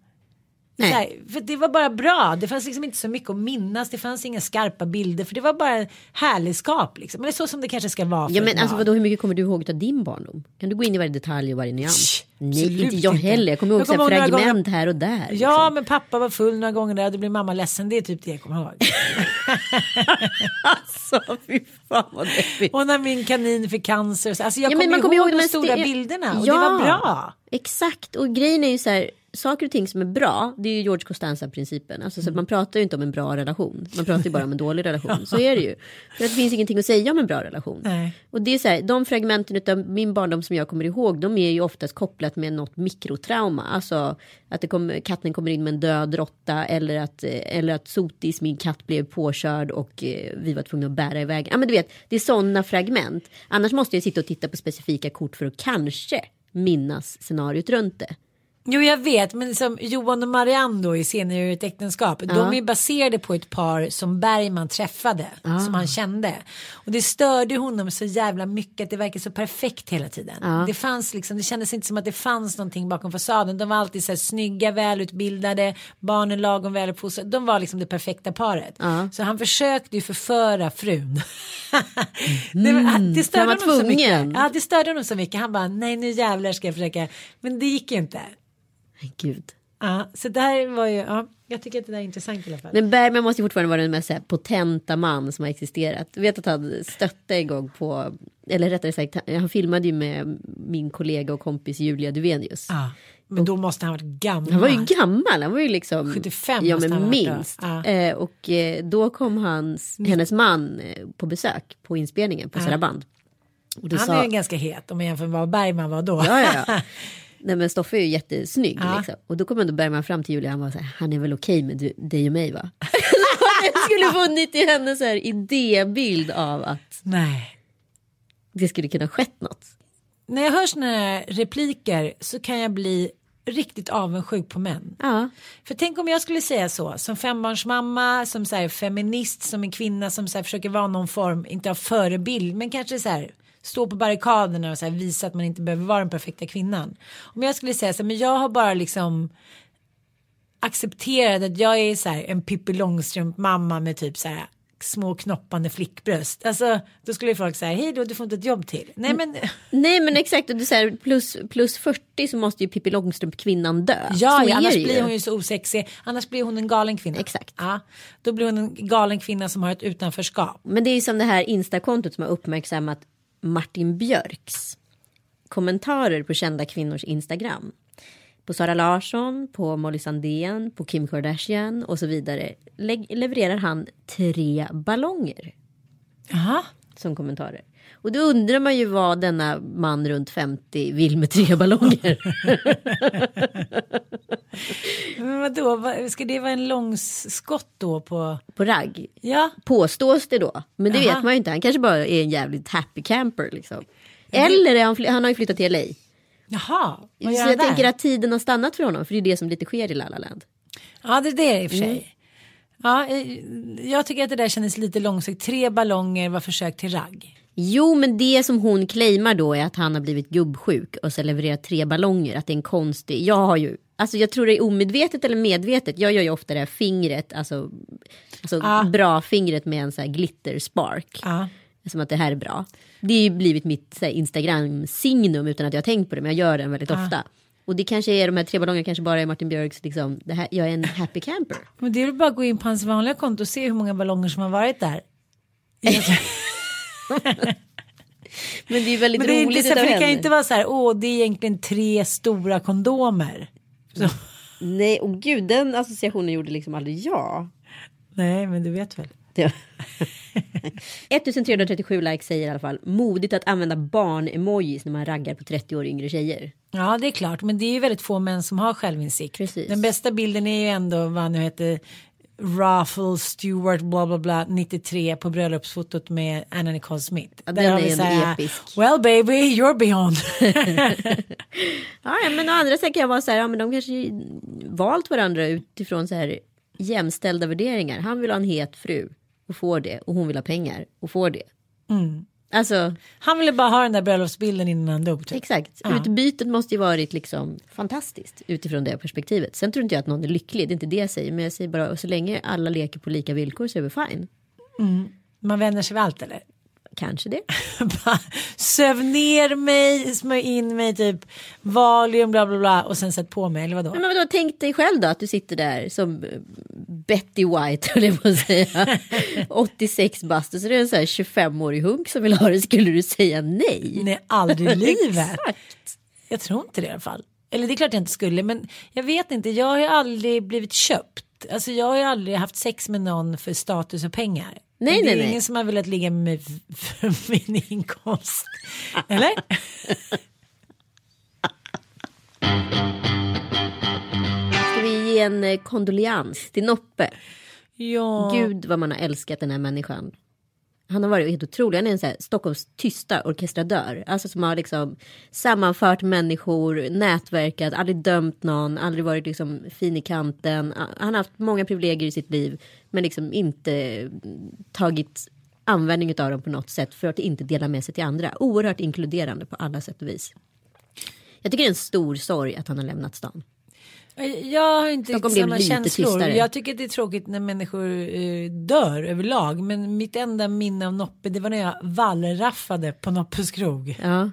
Här, för det var bara bra. Det fanns liksom inte så mycket att minnas. Det fanns inga skarpa bilder. För det var bara härligskap. Liksom. Är så som det kanske ska vara. Ja men alltså vadå, hur mycket kommer du ihåg av din barndom? Kan du gå in i varje detalj och varje nyans? Nej, inte jag inte. heller. Jag kommer ihåg Jag kommer ihåg fragment gånger- här och där. Ja liksom. men pappa var full några gånger där och då blev mamma ledsen. Det är typ det jag kommer ihåg. [laughs] Alltså fy fan vad deppigt. och när min kanin fick cancer. så- Alltså jag Ja, kommer ihåg, ihåg de stora bilderna. Och Ja. det var bra. Exakt, och grejen är ju så här, saker och ting som är bra, det är ju George Costanza-principen. Alltså, så att man pratar ju inte om en bra relation, man pratar ju bara om en dålig relation. [laughs] Så är det ju. För det finns ingenting att säga om en bra relation. Nej. Och det är så här, de fragmenten av min barndom som jag kommer ihåg, de är ju oftast kopplat med något mikrotrauma. Alltså att det kommer, katten kommer in med en död råtta eller att, eh, eller att Sotis, min katt, blev påkörd och eh, vi var tvungna att bära iväg. Ja men du vet, det är sådana fragment. Annars måste jag sitta och titta på specifika kort för att kanske minnas scenariot runt det. Jo jag vet men som Johan och Marianne då i Senare ur ett äktenskap. De är baserade på ett par som Bergman träffade. Som han kände. Och det störde honom så jävla mycket att det verkar så perfekt hela tiden. Det fanns liksom, det kändes inte som att det fanns någonting bakom fasaden. De var alltid så här snygga, välutbildade, barnen lagom väluppfostrade. De var liksom det perfekta paret. Så han försökte ju förföra frun. [laughs] det, var- det störde honom så mycket. Ja det störde honom så mycket. Han bara nej nu jävlar ska jag försöka. Men det gick inte. Gud. Ja, så där var ju, ja, jag tycker att det där är intressant i alla fall. Men Bergman måste ju fortfarande vara den mest här, potenta man som har existerat. Jag vet att han stötte en gång på, eller rättare sagt, han- filmade ju med min kollega och kompis Julia Duvenius. Ja, men då måste han ha varit gammal. Han var ju gammal, han var ju liksom 75 ja, men minst. Ja. Eh, och eh, då kom hans, hennes man eh, på besök på inspelningen på Saraband. Och då Han sa, är ju ganska het om man jämför med vad Bergman var då. Ja, ja, ja. [laughs] Nej men Stoffe är ju jättesnygg. Ja. Liksom. Och då kommer då Bergman fram till Julia och han var så här, han är väl okej med du, dig och mig va? [laughs] [laughs] Jag skulle vunnit i hennes här idébild av att Nej. det skulle kunna skett något. När jag hör såna här repliker så kan jag bli riktigt avundsjuk på män. Ja, För tänk om jag skulle säga så som fembarnsmamma, som så här, feminist, som en kvinna som så här, försöker vara någon form, inte av förebild, men kanske så här stå på barrikaderna och så visa att man inte behöver vara den perfekta kvinnan. Om jag skulle säga så här, men jag har bara liksom accepterat att jag är så här en Pippi Långstrump mamma med typ så här små knoppande flickbröst. Alltså då skulle ju folk säga hej då du får inte ett jobb till. Nej men Nej men exakt, och du säger plus, plus 40 så måste ju Pippi Långstrump kvinnan dö. Ja, ja annars blir hon ju så osexig. Annars blir hon en galen kvinna. Exakt. Ja, då blir hon en galen kvinna som har ett utanförskap. Men det är ju som det här Instakontot som har uppmärksammat Martin Björks kommentarer på kända kvinnors Instagram. På Sara Larsson, på Molly Sandén, på Kim Kardashian och så vidare levererar han tre ballonger Jaha. som kommentarer. Och då undrar man ju vad denna man runt 50 vill med tre ballonger. [laughs] Men vadå, vad- ska det vara en långskott då på? på ragg. Ja, Påstås det då. Men det Jaha. vet man ju inte. Han kanske bara är en jävligt happy camper liksom. Eller är han, han har ju flyttat till LA. jaha. Vad Så gör jag han där? tänker att tiden har stannat för honom. För det är det som lite sker i La La Land. Ja, det är det i och för sig. Mm. Ja, eh, jag tycker att det där kändes lite långsiktigt. Tre ballonger var försök till ragg. Jo, men det som hon claimar då är att han har blivit gubbsjuk och så levererat tre ballonger. Att det är en konstig. Jag har ju, alltså jag tror det är omedvetet eller medvetet. Jag gör ju ofta det här fingret, alltså, alltså Ah. bra fingret med en så här glitter spark. Ja. Som att det här är bra. Det är ju blivit mitt Instagram-signum utan att jag har tänkt på det. Men jag gör den väldigt ofta. Och det kanske är de här tre ballongerna kanske bara är Martin Björks liksom. Det här, jag är en happy camper. Men det är väl bara att gå in på hans vanliga konto och se hur många ballonger som har varit där. [laughs] [laughs] Men det är väldigt Men det, är inte roligt så, för det kan ju inte vara så här, åh det är egentligen tre stora kondomer. Så, Nej, och gud den associationen gjorde liksom aldrig jag. nej, men du vet väl. Det- 1337 [laughs] likes säger i alla fall modigt att använda barn-emojis när man raggar på 30 år yngre tjejer. Ja, det är klart, men det är ju väldigt få män som har självinsikt. Precis. Den bästa bilden är ju ändå vad han nu heter Raffle Stewart bla bla bla 93 på bröllopsfotot med Anna Nicole Smith. Ja, Där den har är vi ändå så här, episk. Well baby, you're beyond. [laughs] Ja, men å andra sidan kan jag vara så här, ja men de kanske valt varandra utifrån så här jämställda värderingar. Han vill ha en het fru och får det och hon vill ha pengar och får det. Mm. Alltså Han ville bara ha den där bröllopsbilden innan han dog. Typ. exakt, utbytet måste ju varit liksom fantastiskt utifrån det perspektivet. Sen tror inte jag att någon är lycklig, det är inte det jag säger, men jag säger bara så länge alla leker på lika villkor så är det fine. Man vänjer sig vid allt eller? Kanske det. [laughs] Söv ner mig, smörj in mig typ Valium bla bla bla och sen sätt på mig eller vadå? Men vadå, tänk dig själv då att du sitter där som eh, Betty White, [laughs] höll jag på att säga. 86 bast och så är det en så här 25-årig hunk som vill ha det. Skulle du säga nej? Nej, aldrig i [laughs] livet. Exakt. Jag tror inte det i alla fall. Eller det är klart jag inte skulle, men jag vet inte. Jag har ju aldrig blivit köpt. Alltså jag har ju aldrig haft sex med någon för status och pengar. Nej, det är nej, nej. ingen som har velat ligga med mig för min inkomst. Eller? Ska vi ge en eh, kondoleans till Noppe? Ja. Gud vad man har älskat den här människan. Han har varit helt otrolig. Han är en så här Stockholms tysta orkestradör. Alltså som har liksom sammanfört människor, nätverkat, aldrig dömt någon, aldrig varit liksom fin i kanten. Han har haft många privilegier i sitt liv. Men liksom inte tagit användning av dem på något sätt för att inte dela med sig till andra. Oerhört inkluderande på alla sätt och vis. Jag tycker det är en stor sorg att han har lämnat stan. Jag har inte Stockholm samma känslor. tystare. Jag tycker att det är tråkigt när människor eh, dör överlag. Men mitt enda minne av Noppe det var när jag wallraffade på Noppes krog. Ja.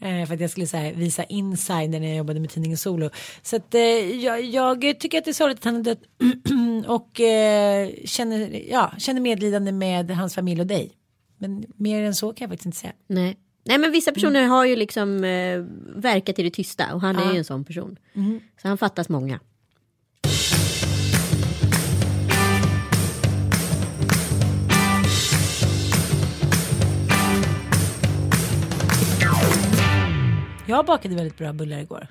Eh, för att jag skulle här, visa insider när jag jobbade med tidningen Solo. Så att, eh, jag, jag tycker att det är sorgligt att han är död. [clears throat] och eh, känner, ja, känner medlidande med hans familj och dig. Men mer än så kan jag faktiskt inte säga. Nej. Nej men vissa personer har ju liksom eh, verkat i det tysta och han är ju en sån person. Så han fattas många. Jag bakade väldigt bra bullar igår.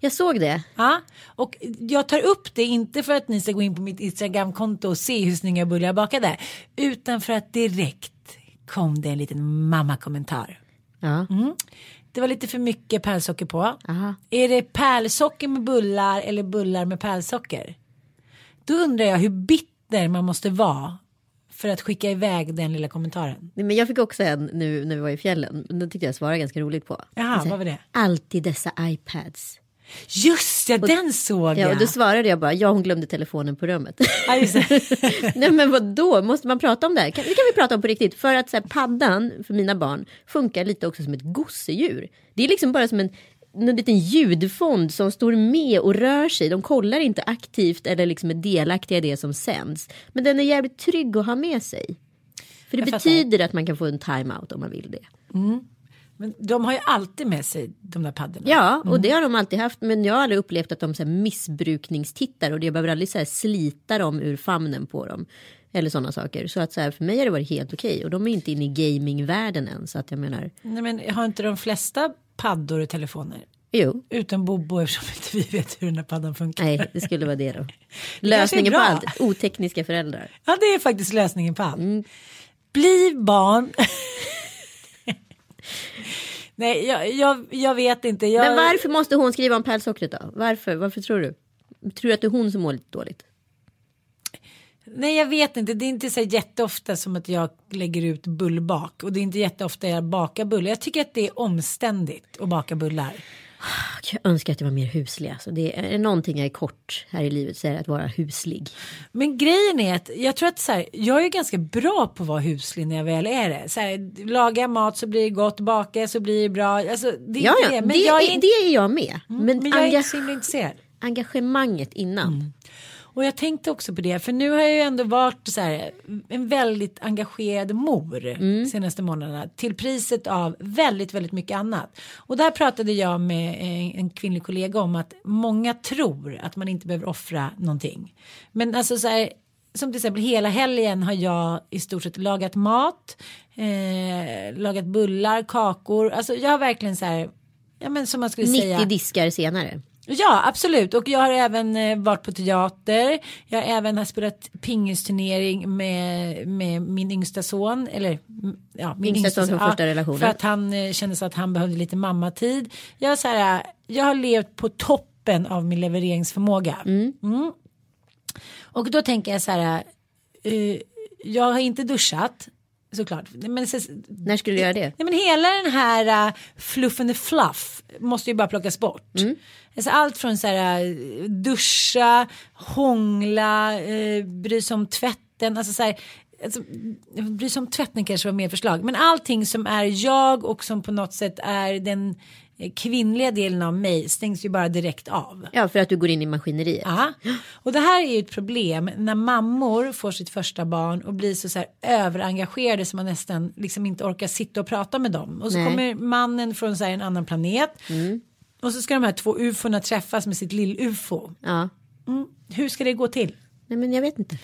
Jag såg det. Ja, och jag tar upp det inte för att ni ska gå in på mitt Instagramkonto och se hur snygga bullar jag bakade. Utan för att direkt kom det en liten mamma-kommentar. Ja. Mm. Det var lite för mycket pärlsocker på. Aha. Är det pärlsocker med bullar eller bullar med pärlsocker? Då undrar jag hur bitter man måste vara för att skicka iväg den lilla kommentaren. Nej, Men jag fick också en nu när vi var i fjällen. Den tyckte jag svarade ganska roligt på. Jaha, vad var det? Alltid dessa iPads. Just ja, den såg Ja, jag. och då svarade jag bara, ja hon glömde telefonen på rummet. Ja. [laughs] Nej men vad då måste man prata om det här? Kan, det kan vi prata om på riktigt. För att så här, paddan för mina barn funkar lite också som ett gosedjur. Det är liksom bara som en, en liten ljudfond som står med och rör sig. De kollar inte aktivt eller liksom är delaktiga i det som sänds. Men den är jävligt trygg att ha med sig. För det Jag fattar. betyder att man kan få en time-out om man vill det. Men de har ju alltid med sig de där paddorna. Ja, och det har de alltid haft. Men jag har aldrig upplevt att de så här, missbrukningstittar och jag behöver aldrig så här, slita dem ur famnen på dem. Eller sådana saker. Så att så här, för mig har det varit helt okej. Och de är inte inne i gamingvärlden än. Så att jag menar, Nej, men har inte de flesta paddor och telefoner? jo. Utan Bobo eftersom inte vi vet hur den här paddan funkar. Nej, det skulle vara det då. [laughs] Lösningen är på allt. Otekniska föräldrar. Ja, det är faktiskt lösningen på allt. Bli barn. [laughs] Nej, jag, jag, jag vet inte. Jag, Men varför måste hon skriva om pärlsockret då? Varför? Varför tror du? Tror du att det är hon som mår lite dåligt? Nej, jag vet inte. Det är inte så jätteofta som att jag lägger ut bullbak. Och det är inte jätteofta jag bakar bullar. Jag tycker att det är omständigt att baka bullar. Jag önskar att jag var mer huslig. Alltså det är, är någonting jag är kort här i livet så är det att vara huslig. Men grejen är att jag tror att så här, jag är ganska bra på att vara huslig när jag väl är det. Så här, laga mat så blir det gott, baka så blir det bra. Alltså, det är Ja, ja, det. Men det, jag är det är jag med. men men jag är inte så himla intresserad. engagemanget innan. Och jag tänkte också på det, för nu har jag ju ändå varit så här, en väldigt engagerad mor senaste månaderna till priset av väldigt, väldigt mycket annat. Och där pratade jag med en, en kvinnlig kollega om att många tror att man inte behöver offra någonting. Men alltså så här, som till exempel hela helgen har jag i stort sett lagat mat, eh, lagat bullar, kakor, alltså jag har verkligen så här, ja men som man skulle 90 säga. diskar senare. Ja, absolut. Och jag har även eh, varit på teater. Jag har även spelat pingisturnering med, med min yngsta son. Eller mm, ja, min Yngsta son från första relationen. För att han eh, kände så att han behövde lite mammatid. Jag, så här, jag har levt på toppen av min levereringsförmåga. Mm. Och då tänker jag så här. eh, jag har inte duschat. Såklart. Men så, När skulle du göra det? Nej, men hela den här uh, fluff and the fluff måste ju bara plockas bort. Alltså allt från så här uh, duscha, hångla, uh, bry sig om tvätten, alltså så här, alltså, bry sig om tvätten kanske var mer förslag, men allting som är jag och som på något sätt är den kvinnliga delen av mig stängs ju bara direkt av. Ja, för att du går in i maskineriet. Ja. Och det här är ju ett problem när mammor får sitt första barn och blir så, så här överengagerade som man nästan liksom inte orkar sitta och prata med dem. Och så Nej. kommer mannen från så här en annan planet. Och så ska de här två ufona träffas med sitt lill-ufo. Ja. Mm. Hur ska det gå till? Nej, men jag vet inte.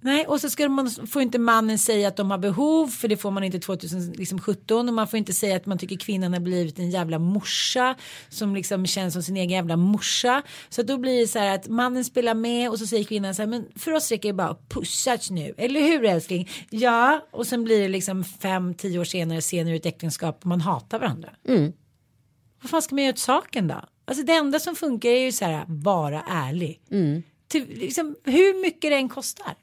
Nej, och så ska man, får inte mannen säga att de har behov för det får man inte 2017 och man får inte säga att man tycker kvinnan har blivit en jävla morsa som liksom känns som sin egen jävla morsa. Så då blir det så här att mannen spelar med och så säger kvinnan så här men för oss räcker det bara pussas nu, eller hur älskling? Ja, och sen blir det liksom fem, tio år senare senare ett äktenskap och man hatar varandra. Vad fan ska man göra åt saken då? Alltså det enda som funkar är ju så här vara ärlig. Till, liksom, hur mycket det än kostar.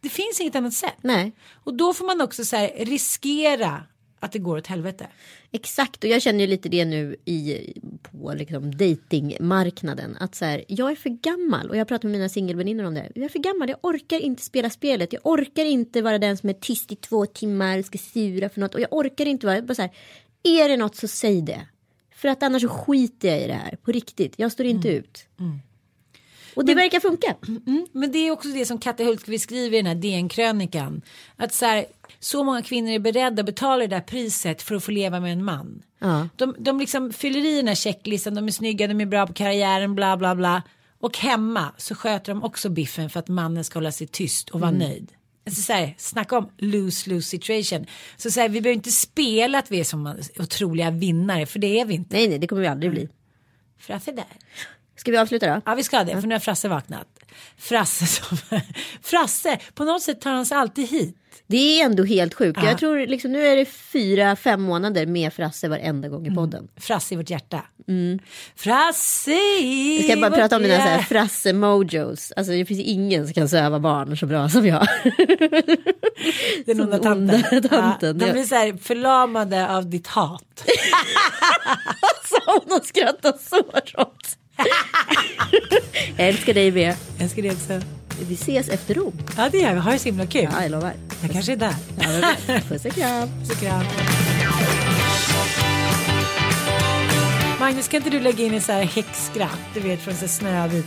Det finns inget annat sätt. Nej. Och då får man också så här riskera att det går åt helvete. Exakt, och jag känner ju lite det nu i, på liksom datingmarknaden. Att så här, jag är för gammal och jag pratar med mina singelväninnor om det. Jag är för gammal, jag orkar inte spela spelet. Jag orkar inte vara den som är tyst i två timmar, ska sura för något. Och jag orkar inte vara, bara så här, är det något så säg det. För att annars så skiter jag i det här, på riktigt. Jag står inte ut. Och det verkar funka. Mm, men det är också det som Katte Hultqvist skriver i den här DN-krönikan. Att så, här, så många kvinnor är beredda att betala det där priset för att få leva med en man. Ja. De, de liksom fyller i den här checklistan, de är snygga, de är bra på karriären, bla bla bla. Och hemma så sköter de också biffen för att mannen ska hålla sig tyst och vara nöjd. Alltså så här, snacka om lose-lose situation. Så, så här, vi behöver inte spela att vi är som otroliga vinnare, för det är vi inte. Nej, nej, det kommer vi aldrig bli. Frasse där. Ska vi avsluta då? Ja, vi ska det, för nu har Frasse vaknat. Frasse som... [laughs] Frasse, på något sätt tar han sig alltid hit. Det är ändå helt sjukt. Ja. Jag tror liksom nu är det fyra, fem månader med Frasse varenda gång i podden. Frasse i vårt hjärta. Frasse i Jag ska bara prata om mina så här hjärta. Frasse-mojos. Alltså det finns ingen som kan söva barn så bra som jag. [laughs] Den onda tanten. tanten. Ja, de blir så här förlamade av ditt hat. [laughs] Alltså hon har skrattat så rått. [laughs] jag älskar dig med. Jag ska det också. Vi ses efter Rom. Ja, det gör vi. Har det så himla kul. Ja, jag lovar. Jag kanske är där. Ja. Puss och kram. Så kram. Magnus, kan inte du lägga in en så här häxskratt? Du vet från så Snövit.